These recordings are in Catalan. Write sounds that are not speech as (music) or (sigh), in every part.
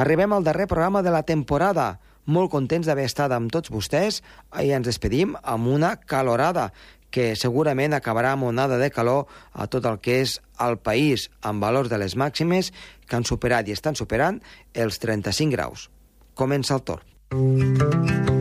Arribem al darrer programa de la temporada. Molt contents d'haver estat amb tots vostès i ens despedim amb una calorada que segurament acabarà amb onada de calor a tot el que és el país, amb valors de les màximes que han superat i estan superant els 35 graus. Comença el torn.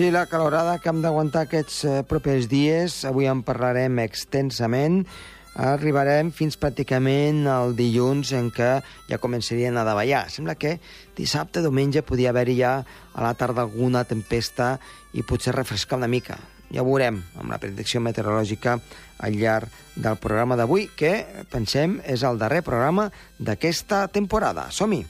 Sí, la calorada que hem d'aguantar aquests eh, propers dies, avui en parlarem extensament, arribarem fins pràcticament al dilluns en què ja començarien a davallar. Sembla que dissabte, diumenge, podia haver-hi ja a la tarda alguna tempesta i potser refrescar una mica. Ja ho veurem amb la predicció meteorològica al llarg del programa d'avui, que, pensem, és el darrer programa d'aquesta temporada. Som-hi!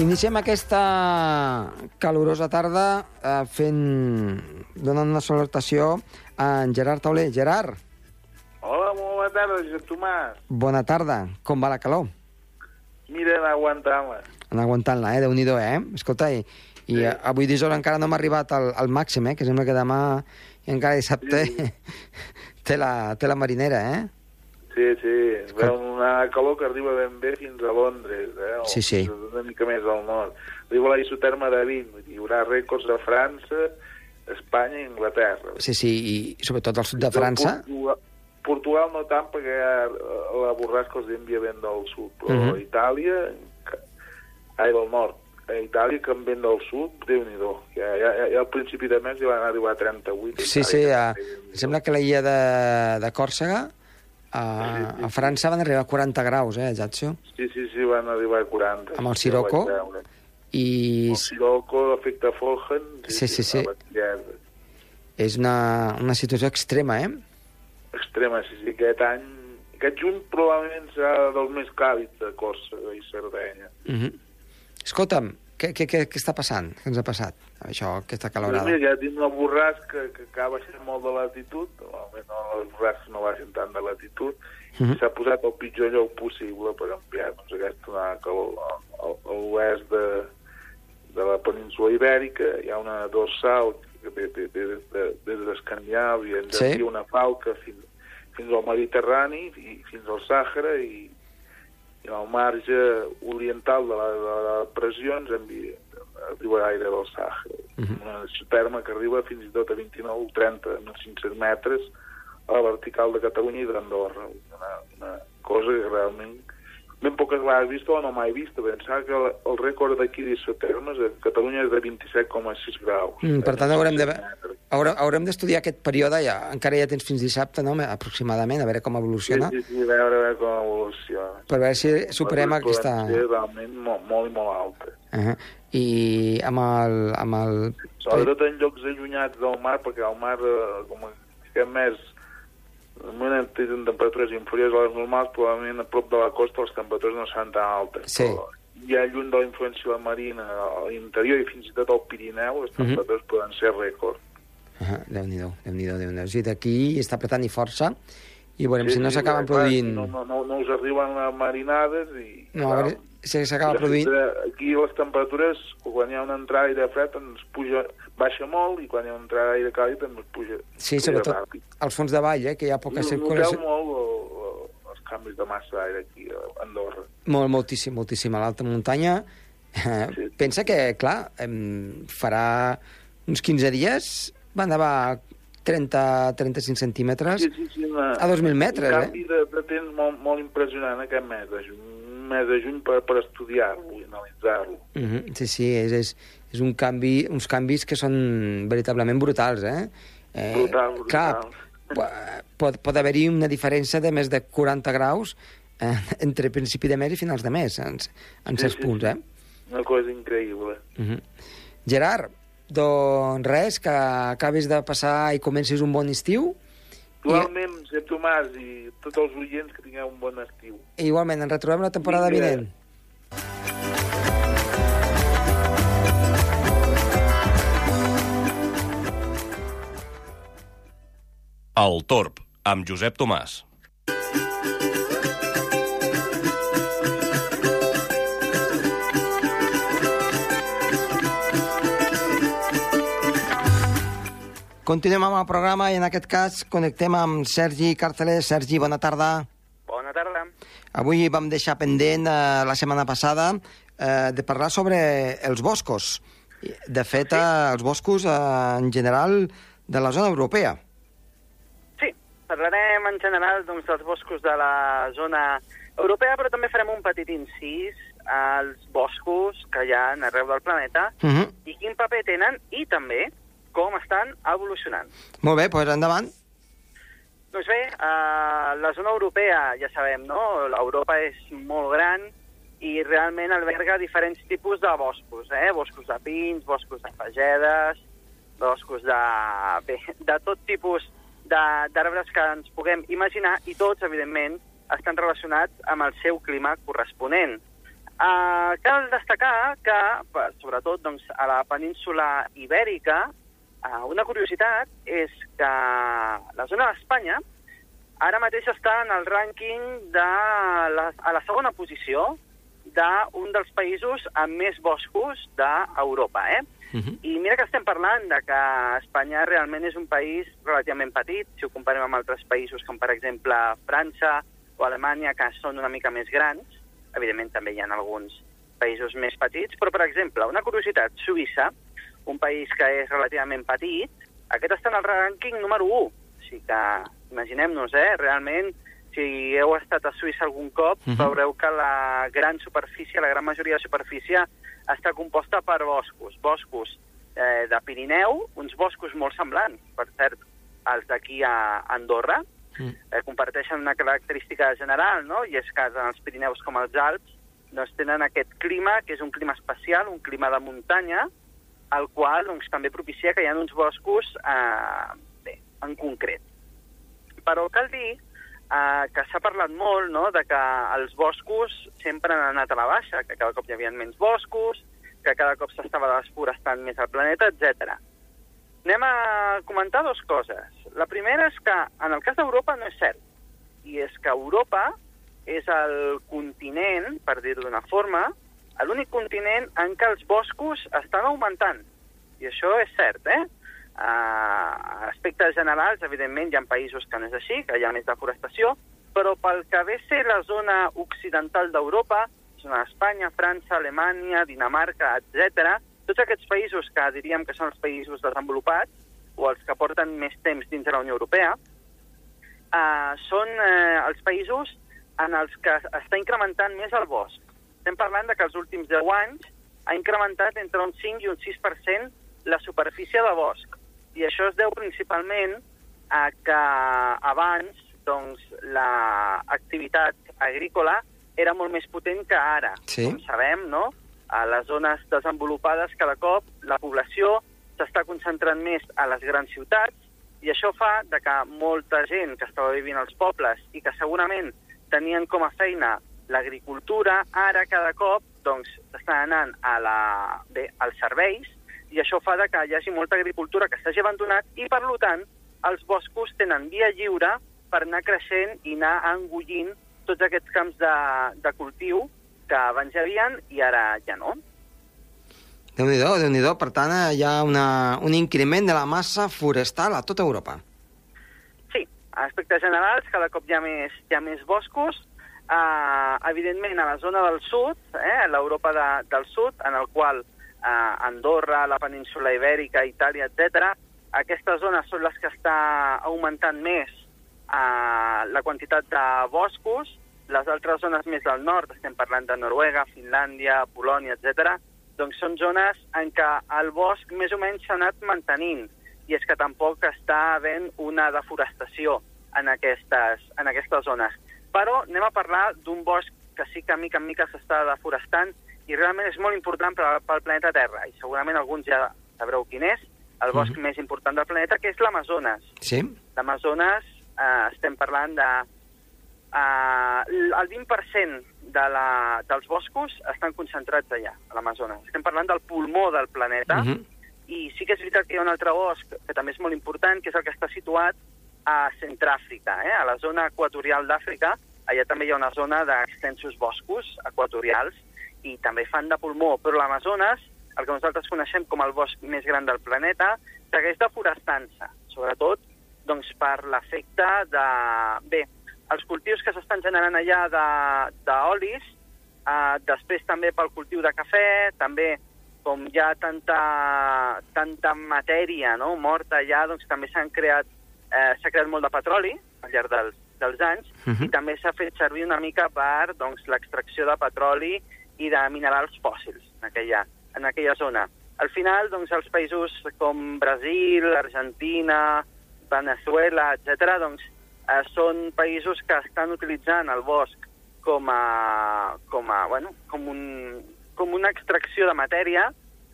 Iniciem aquesta calorosa tarda eh, fent, donant una salutació a en Gerard Tauler. Gerard, Hola, molt bona tarda, Josep Tomàs. bona tarda. Com va la calor? Mira, aguantant-la. Anar aguantant-la, eh? Déu-n'hi-do, eh? Escolta, i, i Sí. sí. avui dijous encara no hem arribat al, al màxim, eh? Que sembla que demà i encara dissabte Sí. (laughs) té, la, té la marinera, eh? Sí, sí, veu una calor que arriba ben bé fins a Londres, eh? o Sí, sí. Una mica més al nord. Arriba a l'isoterma de 20, vull dir, hi haurà rècords a França, Espanya i Anglaterra. Sí, sí, i sobretot al sud de França. Portugal, Portugal no tant, perquè ja la borrasca els envia vent del sud, però Mhm. Itàlia, que- ai, del nord, a Itàlia, que amb vent del sud, déu nhi ja, ja, ja, ja al principi de mes ja van arribar a 38. Sí, sí, a, sembla que l'illa de, de Còrsega a, a França van arribar a 40 graus, eh, Ajaccio? Sí, sí, sí, van arribar a 40. Amb el sí, Sirocco? I El Sirocco, l'efecte Folgen... Sí, sí, sí. batllada és una, una situació extrema, eh? Extrema, sí, sí, aquest any... Aquest juny probablement serà dels més càlids de Còrsega i Sardenya. Uh -huh. Escolta'm, què, què, què, què està passant? Què ens ha passat? Això, aquesta calorada. Mira, ja tinc una borrasca que, que ha baixat molt de latitud, normalment no, les borrasques no baixen tant de latitud, Uh i -huh. s'ha posat el pitjor lloc possible per enviar-nos aquesta onada de calor a, l'oest de, de la península ibèrica. Hi ha una dorsal que ve, ve, ve des de- des d'Escandinàvia, ens Sí. una falca fins, fins al Mediterrani i fins al Sàhara i, i al marge oriental de la, de la pressió ens envia arriba a l'aire del Sàhara. Mhm. Una terma que arriba fins i tot a 29 o 30, 1.500 metres a la vertical de Catalunya i d'Andorra. Una, una cosa que realment ben poques vegades vista o no mai vista. Pensava que el, el rècord d'aquí d'isotermes a Catalunya és de 27,6 graus. Mm, per tant, haurem de, haurem, haurem d'estudiar aquest període, ja, encara ja tens fins dissabte, no?, aproximadament, a veure com Sí, evoluciona, sí, sí, a veure, a veure com evoluciona. per veure si superem aquesta... ser realment molt, molt i molt altes. Uh -huh. I amb el... Amb el... Sobretot en llocs allunyats del mar, perquè al mar, eh, com aquest mes, de moment tenen temperatures inferiors a les normals, probablement a prop de la costa les temperatures no seran tan altes. Sí. Però ja lluny de la influència marina, a l'interior i fins i tot al Pirineu, les Mhm. temperatures poden ser rècord. Uh -huh. Déu-n'hi-do, Déu-n'hi-do, déu nhi déu sí, d'aquí està apretant i força, i veurem si no s'acaben clar, produint... No, no, no, no us arriben marinades i... No, a veure s'acaba produint... eh, Aquí les temperatures, quan hi ha una entrada d'aire fred, ens puja, baixa molt, i quan hi ha una entrada d'aire càlid, ens puja, Sí, puja sobretot ràpid. als fons de vall, eh, que hi ha poca Noteu circulació. molt el, el, els canvis de massa d'aire aquí a Andorra. Molt, moltíssim, moltíssim. A l'alta muntanya, eh, Sí. pensa que, clar, em, farà uns 15 dies va nevar 30-35 centímetres. Sí, sí, sí, una, A 2.000 metres, un eh? canvi de, de temps molt, molt impressionant aquest mes de juny. Mes de juny per, per estudiar-lo i analitzar-lo. Uh -huh. Sí, sí, és, és, és un canvi, uns canvis que són veritablement brutals, eh? eh Brutal, brutal. Clar, po- pot, pot haver-hi una diferència de més de 40 graus eh, entre principi de mes i finals de mes, en, en Sí, certs sí, punts, eh? Una cosa increïble. Uh -huh. Gerard, Doncs res, que acabis de passar i comencis un bon estiu. Igualment, Josep Tomàs i tots els oients que tingueu un bon estiu. I igualment, ens retrobem la temporada Vinga. vinent. El Torb, amb Josep Tomàs. Continuem amb el programa i en aquest cas connectem amb Sergi Carceler. Sergi, bona tarda. Bona tarda. Avui vam deixar pendent eh, la setmana passada eh, de parlar sobre els boscos. De fet, eh, els boscos eh, en general de la zona europea. Sí, parlarem en general doncs, dels boscos de la zona europea, però també farem un petit incís als boscos que hi ha arreu del planeta Uh -huh. i quin paper tenen i també com estan evolucionant. Molt bé, doncs endavant. Doncs bé, eh, la zona europea, ja sabem, no? L'Europa és molt gran i realment alberga diferents tipus de boscos, eh? Boscos de pins, boscos de fagedes, boscos de... (laughs) Bé, de tot tipus d'arbres que ens puguem imaginar i tots, evidentment, estan relacionats amb el seu clima corresponent. Uh, cal destacar que, sobretot doncs, a la península ibèrica, uh, una curiositat és que la zona d'Espanya ara mateix està en el rànquing de la, a la segona posició d'un dels països amb més boscos d'Europa, eh? Uh -huh. I mira que estem parlant de que Espanya realment és un país relativament petit, si ho comparem amb altres països com, per exemple, França o Alemanya, que són una mica més grans. Evidentment, també hi ha alguns països més petits, però, per exemple, una curiositat, Suïssa, un país que és relativament petit, aquest està en el rànquing número 1. O sigui que, imaginem-nos, eh, realment, si heu estat a Suïssa algun cop, uh Mhm. -huh. veureu que la gran superfície, la gran majoria de superfície, està composta per boscos. Boscos eh, de Pirineu, uns boscos molt semblants, per cert, als d'aquí a Andorra, Mm. eh, comparteixen una característica general, no? i és que tant els Pirineus com els Alps doncs, tenen aquest clima, que és un clima especial, un clima de muntanya, el qual doncs, també propicia que hi ha uns boscos eh, bé, en concret. Però cal dir eh, que s'ha parlat molt no, de que els boscos sempre han anat a la baixa, que cada cop hi havia menys boscos, que cada cop s'estava desforestant més el planeta, etc. Anem a comentar dues coses. La primera és que en el cas d'Europa no és cert, i és que Europa és el continent, per dir-ho d'una forma, l'únic continent en què els boscos estan augmentant. I això és cert, eh? Uh, aspectes generals, evidentment, hi ha països que no és així, que hi ha més deforestació, però pel que ve a ser la zona occidental d'Europa, zona d'Espanya, França, Alemanya, Dinamarca, etc. Tots aquests països que diríem que són els països desenvolupats, o els que porten més temps dins de la Unió Europea, uh, són uh, els països en els que està incrementant més el bosc. Estem parlant de que els últims 10 anys ha incrementat entre un 5 i un 6% la superfície de bosc. I això es deu principalment a que abans doncs, l'activitat agrícola era molt més potent que ara. Sí. Com sabem, no? A les zones desenvolupades cada cop la població s'està concentrant més a les grans ciutats i això fa de que molta gent que estava vivint als pobles i que segurament tenien com a feina l'agricultura, ara cada cop doncs, estan anant a la, bé, als serveis i això fa de que hi hagi molta agricultura que s'hagi abandonat i, per tant, els boscos tenen via lliure per anar creixent i anar engullint tots aquests camps de, de cultiu que abans hi havien i ara ja no. Déu-n'hi-do, déu nhi déu Per tant, eh, hi ha una, un increment de la massa forestal a tota Europa. Sí, a aspectes generals, cada cop hi ha més, hi ha més boscos. Uh, evidentment, a la zona del sud, eh, l'Europa de, del sud, en el qual uh, Andorra, la península Ibèrica, Itàlia, etc. aquestes zones són les que està augmentant més uh, la quantitat de boscos. Les altres zones més del nord, estem parlant de Noruega, Finlàndia, Polònia, etc. doncs són zones en què el bosc més o menys s'ha anat mantenint i és que tampoc està havent una deforestació en aquestes, en aquestes zones. Però anem a parlar d'un bosc que sí que mica en mica s'està deforestant i realment és molt important per, pel planeta Terra i segurament alguns ja sabreu quin és, el bosc Mhm. més important del planeta, que és l'Amazones. Sí? L'Amazones eh, estem parlant de... Eh, el 20% de la, dels boscos estan concentrats allà, a l'Amazones. Estem parlant del pulmó del planeta, Mhm. i sí que és veritat que hi ha un altre bosc que també és molt important, que és el que està situat a Centràfrica, eh? a la zona equatorial d'Àfrica. Allà també hi ha una zona d'extensos boscos equatorials i també fan de pulmó, però l'Amazones, el que nosaltres coneixem com el bosc més gran del planeta, segueix deforestant-se, sobretot doncs, per l'efecte de... Bé, els cultius que s'estan generant allà de- d'olis, eh, després també pel cultiu de cafè, també com hi ha tanta, tanta matèria no, morta allà, doncs també s'han creat, eh, s'ha creat molt de petroli al llarg dels, dels anys Mhm. i també s'ha fet servir una mica per doncs, l'extracció de petroli i de minerals fòssils en aquella, en aquella zona. Al final, doncs, els països com Brasil, Argentina, Venezuela, etc., doncs, eh, són països que estan utilitzant el bosc com a, com a, bueno, com, un, com una extracció de matèria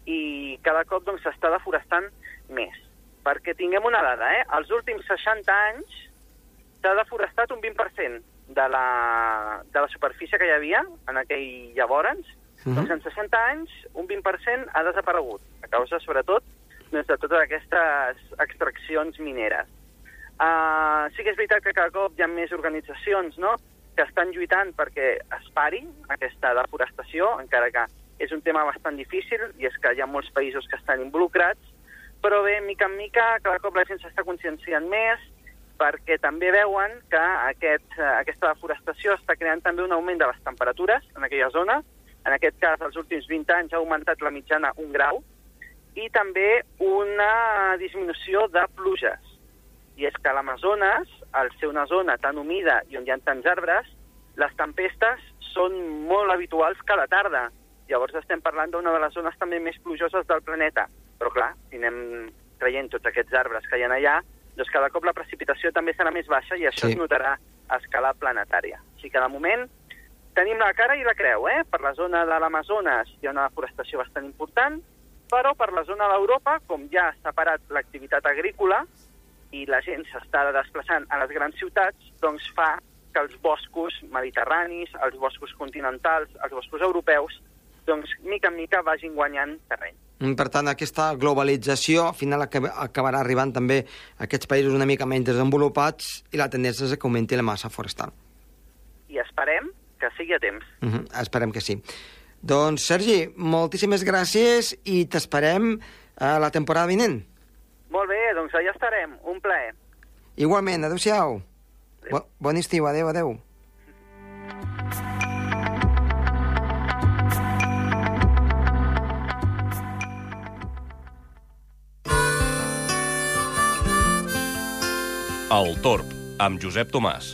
i cada cop doncs, s'està deforestant més. Perquè tinguem una dada, eh? els últims 60 anys s'ha deforestat un 20% de la, de la superfície que hi havia en aquell llavors, Mhm. doncs en 60 anys un 20% ha desaparegut, a causa sobretot doncs, de totes aquestes extraccions mineres. Uh, sí que és veritat que cada cop hi ha més organitzacions no? que estan lluitant perquè es pari aquesta deforestació, encara que és un tema bastant difícil i és que hi ha molts països que estan involucrats, però bé, mica en mica, cada cop la gent s'està conscienciant més perquè també veuen que aquest, eh, aquesta deforestació està creant també un augment de les temperatures en aquella zona. En aquest cas, els últims 20 anys ha augmentat la mitjana un grau i també una disminució de pluges. I és que l'Amazones, al ser una zona tan humida i on hi ha tants arbres, les tempestes són molt habituals cada tarda. Llavors estem parlant d'una de les zones també més plujoses del planeta. Però clar, si anem traient tots aquests arbres que hi ha allà, doncs cada cop la precipitació també serà més baixa i això Sí. es notarà a escala planetària. Així que de moment tenim la cara i la creu, eh? Per la zona de l'Amazones hi ha una deforestació bastant important, però per la zona d'Europa, com ja ha separat l'activitat agrícola i la gent s'està desplaçant a les grans ciutats, doncs fa que els boscos mediterranis, els boscos continentals, els boscos europeus, doncs mica en mica vagin guanyant terreny. Mm, Per tant, aquesta globalització al final acab- acabarà arribant també a aquests països una mica menys desenvolupats i la tendència és que augmenti la massa forestal. I esperem que sigui a temps. Uh -huh, esperem que sí. Doncs, Sergi, moltíssimes gràcies i t'esperem a la temporada vinent. Molt bé, doncs allà estarem. Un plaer. Igualment, adeu-siau. Adéu. Bo, bon estiu, adeu, adeu. El Torb, amb Josep Tomàs.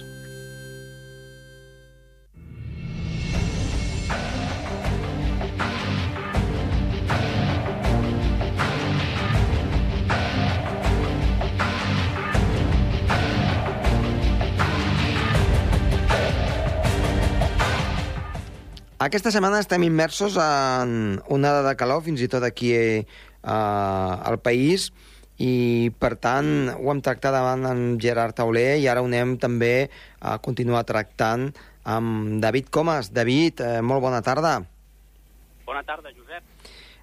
Aquesta setmana estem immersos en onada de calor, fins i tot aquí eh, al país, i per tant ho hem tractat davant en Gerard Tauler i ara ho anem també a continuar tractant amb David Comas. David, eh, molt bona tarda. Bona tarda, Josep.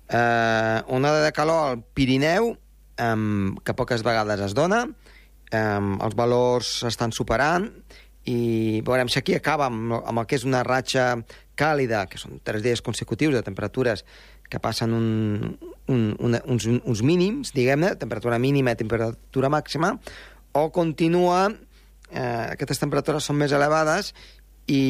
Eh, onada de calor al Pirineu, eh, que poques vegades es dona, eh, els valors s'estan superant i veurem si aquí acaba amb, amb el que és una ratxa càlida, que són tres dies consecutius de temperatures que passen un, un, una, uns, uns mínims, diguem-ne, temperatura mínima i temperatura màxima, o continua, eh, aquestes temperatures són més elevades i,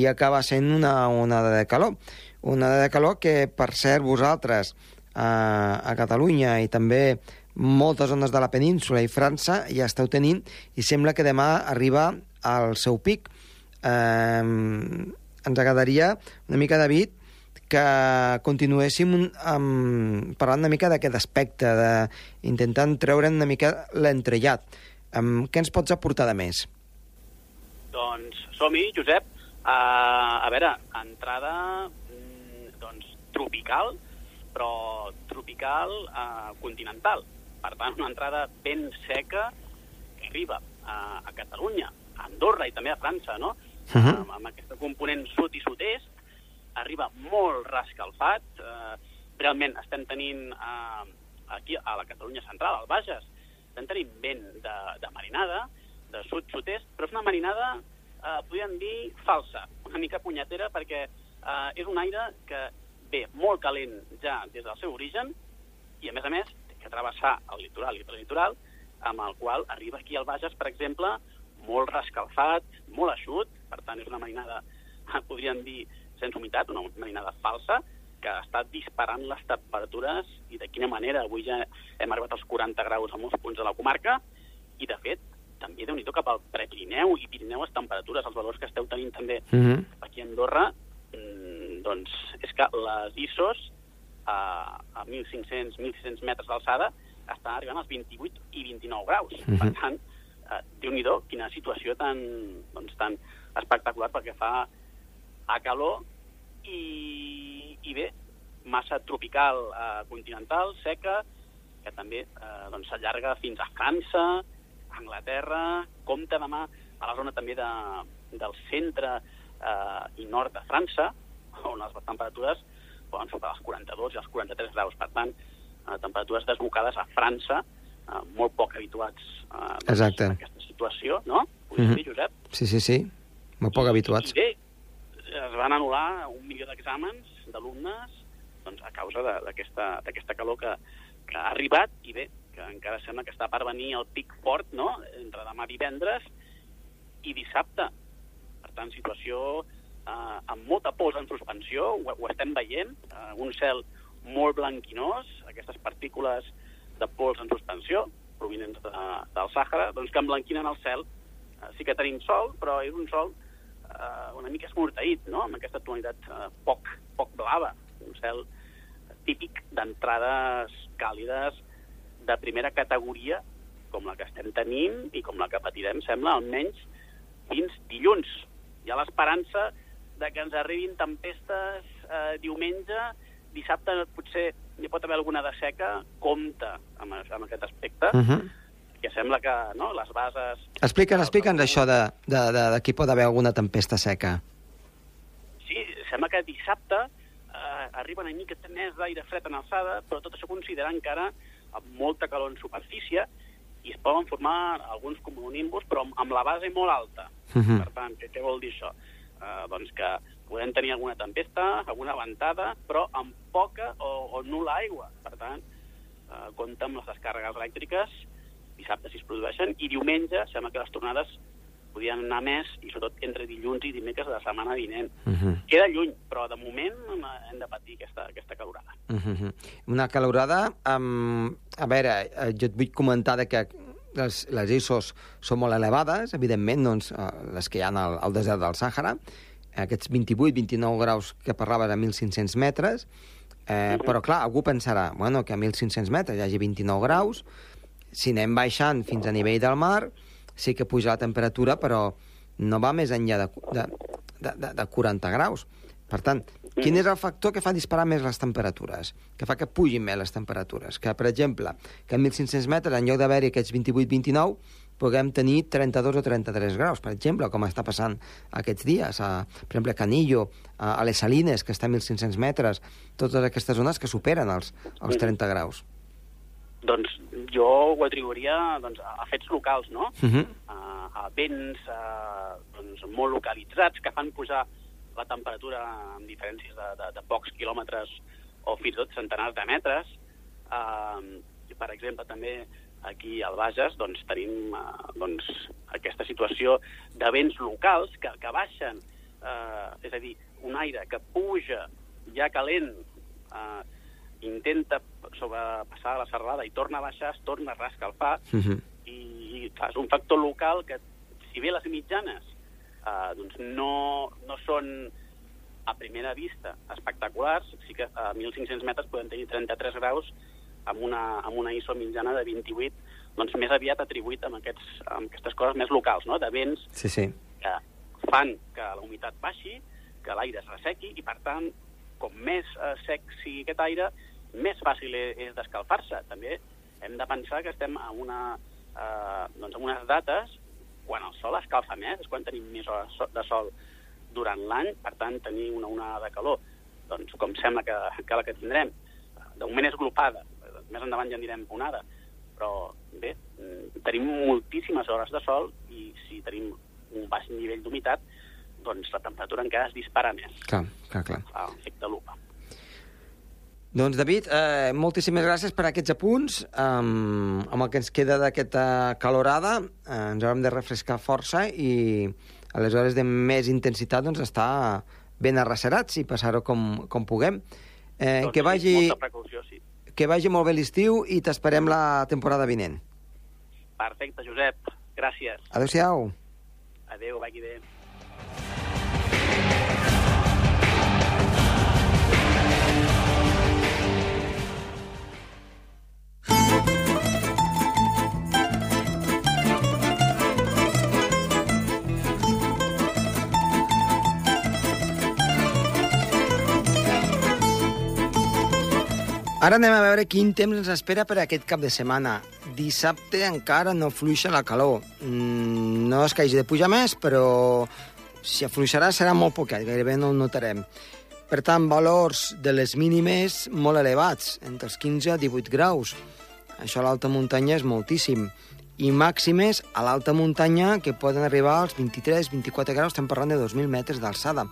i acaba sent una onada de calor. Una onada de calor que, per cert, vosaltres a, a Catalunya i també moltes zones de la península i França ja esteu tenint i sembla que demà arriba al seu pic. Eh, ens agradaria una mica, David, que continuéssim un, um, parlant una mica d'aquest aspecte, de, intentant treure'n una mica l'entrellat. Um, què ens pots aportar de més? Doncs som-hi, Josep. Uh, a veure, entrada mm, doncs, tropical, però tropical eh, continental. Per tant, una entrada ben seca que arriba a, a Catalunya, a Andorra i també a França, no? Uh -huh. amb, amb aquesta component sud i sud-est, arriba molt rescalfat. Eh, realment estem tenint eh, aquí a la Catalunya central, al Bages, estem tenint vent de, de marinada, de sud-sud-est, però és una marinada, eh, podríem dir, falsa, una mica punyetera, perquè eh, és un aire que ve molt calent ja des del seu origen i, a més a més, té que travessar el litoral i el litoral, amb el qual arriba aquí al Bages, per exemple, molt rescalfat, molt eixut, per tant, és una marinada, podríem dir, sense humitat, una marinada falsa, que està disparant les temperatures i de quina manera. Avui ja hem arribat als 40 graus a molts punts de la comarca i, de fet, també déu nhi cap al Prepirineu i Pirineu les temperatures, els valors que esteu tenint també Uh -huh. aquí a Andorra, mm, doncs és que les ISOs a, a 1.500, 1.600 metres d'alçada estan arribant als 28 i 29 graus. Mhm. Per tant, eh, déu-n'hi-do, quina situació tan, doncs, tan espectacular perquè fa a calor i, i bé, massa tropical eh, continental, seca, que també eh, doncs, s'allarga fins a França, Anglaterra, compta demà a la zona també de, del centre eh, i nord de França, on les temperatures poden superar els 42 i els 43 graus. Per tant, eh, temperatures desbocades a França, eh, molt poc habituats eh, doncs, a aquesta situació, no? Podria Mhm. dir, Josep? Sí, sí, sí. Molt poc habituats. I bé, es van anul·lar un milió d'exàmens d'alumnes doncs, a causa d'aquesta calor que, que ha arribat i bé, que encara sembla que està per venir el pic fort, no?, entre demà divendres i dissabte. Per tant, situació eh, amb molta pols en suspensió, ho, ho estem veient, eh, un cel molt blanquinós, aquestes partícules de pols en suspensió provinents de, del Sàhara, doncs que emblanquinen el cel. Eh, sí que tenim sol, però és un sol eh, una mica esmorteït, no?, amb aquesta tonalitat eh, poc, poc blava, un cel típic d'entrades càlides de primera categoria, com la que estem tenint i com la que patirem, sembla, almenys fins dilluns. Hi ha l'esperança de que ens arribin tempestes eh, diumenge, dissabte potser hi pot haver alguna de seca, compta amb, amb aquest aspecte, Uh -huh. Que sembla que no, les bases... Explica'ns, explica'ns això de, de, de, de que hi pot haver alguna tempesta seca. Sí, sembla que dissabte eh, arriba una mica més d'aire fred en alçada, però tot això considerant encara amb molta calor en superfície i es poden formar alguns cumulonimbus, però amb, amb la base molt alta. Uh -huh. Per tant, què, què vol dir això? Eh, doncs que podem tenir alguna tempesta, alguna ventada, però amb poca o, o nul·la aigua. Per tant, eh, compta amb les descàrregues elèctriques, dissabte si es produeixen, i diumenge sembla que les tornades podien anar més, i sobretot entre dilluns i dimecres de la setmana vinent. Uh -huh. Queda lluny, però de moment hem de patir aquesta, aquesta calorada. Uh -huh. Una calorada amb... A veure, eh, jo et vull comentar que les, les ISOs són molt elevades, evidentment, doncs, eh, les que hi ha al, al desert del Sàhara, aquests 28-29 graus que parlaves a 1.500 metres, eh, però clar, algú pensarà, bueno, que a 1.500 metres hi hagi 29 graus, si anem baixant fins a nivell del mar, sí que puja la temperatura, però no va més enllà de, de, de, de, de 40 graus. Per tant, quin és el factor que fa disparar més les temperatures? Que fa que pugin més les temperatures? Que, per exemple, que a 1.500 metres, en lloc d'haver-hi aquests 28-29, puguem tenir 32 o 33 graus, per exemple, com està passant aquests dies. A, per exemple, a Canillo, a, a les Salines, que està a 1.500 metres, totes aquestes zones que superen els, els 30 graus. Doncs jo ho atribuiria doncs, a, fets locals, no? Uh -huh. a, a vents a, doncs, molt localitzats que fan pujar la temperatura amb diferències de, de, de pocs quilòmetres o fins i tot centenars de metres. Uh, per exemple, també aquí al Bages doncs, tenim uh, doncs, aquesta situació de vents locals que, que baixen, uh, és a dir, un aire que puja ja calent, uh, intenta sobrepassar la serralada i torna a baixar, es torna a rescalfar, Uh -huh. i clar, és un factor local que, si bé les mitjanes eh, doncs no, no són a primera vista espectaculars, sí que a 1.500 metres podem tenir 33 graus amb una, amb una ISO mitjana de 28, doncs més aviat atribuït amb, aquests, amb aquestes coses més locals, no? de vents Sí, sí. que fan que la humitat baixi, que l'aire es ressequi, i per tant, com més eh, sec sigui aquest aire, més fàcil és, és d'escalfar-se. També hem de pensar que estem a una, eh, doncs en unes dates quan el sol escalfa més, és quan tenim més hores de sol durant l'any, per tant, tenir una onada de calor, doncs com sembla que, que la que tindrem, de moment és glopada, més endavant ja anirem onada, però bé, mm, tenim moltíssimes hores de sol i si tenim un baix nivell d'humitat, doncs la temperatura encara es dispara més, Clar, clar, clar. efecte lupa. Doncs, David, eh, moltíssimes gràcies per aquests apunts. Um, amb el que ens queda d'aquesta calorada, eh, ens haurem de refrescar força i a les hores de més intensitat doncs, estar ben arrecerats i passar-ho com, com puguem. Eh, doncs, que, sí, vagi, Molta precaució, sí. que vagi molt bé l'estiu i t'esperem la temporada vinent. Perfecte, Josep. Gràcies. Adéu-siau. Adéu, vagi bé. Ara anem a veure quin temps ens espera per aquest cap de setmana. Dissabte encara no fluixa la calor. Mm, no és que hagi de pujar més, però si afluixarà serà molt poquet, gairebé no ho notarem. Per tant, valors de les mínimes molt elevats, entre els 15 i 18 graus. Això a l'alta muntanya és moltíssim. I màximes a l'alta muntanya que poden arribar als 23-24 graus, estem parlant de 2.000 metres d'alçada.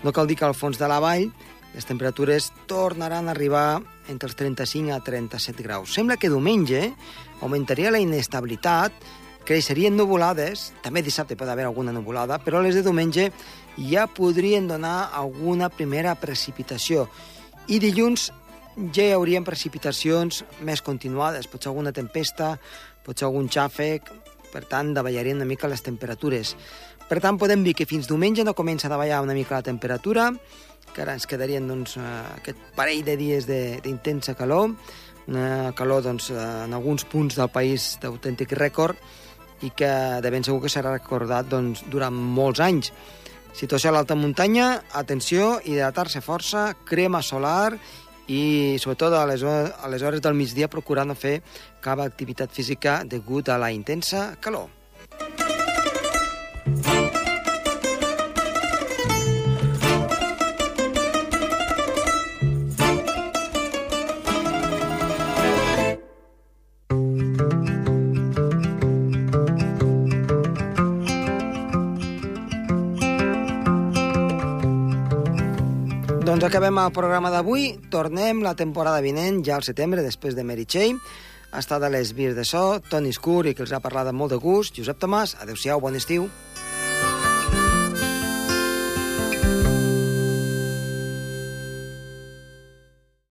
No cal dir que al fons de la vall les temperatures tornaran a arribar entre els 35 a 37 graus. Sembla que diumenge augmentaria la inestabilitat, creixerien nuvolades, també dissabte pot haver alguna nuvolada, però les de diumenge ja podrien donar alguna primera precipitació. I dilluns ja hi haurien precipitacions més continuades, potser alguna tempesta, potser algun xàfec, per tant, davallarien una mica les temperatures. Per tant, podem dir que fins diumenge no comença a davallar una mica la temperatura, que ara ens quedarien doncs, eh, aquest parell de dies d'intensa calor, una calor doncs, eh, en alguns punts del país d'autèntic rècord i que de ben segur que serà recordat doncs, durant molts anys. Situació a l'alta muntanya, atenció, hidratar-se força, crema solar i sobretot a les, a les hores del migdia procurar no fer cap activitat física degut a la intensa calor. Acabem el programa d'avui. Tornem la temporada vinent, ja al setembre, després de Mary Chain. Ha estat a les de so, Toni Escur, i que els ha parlat amb molt de gust, Josep Tomàs. Adéu-siau, bon estiu.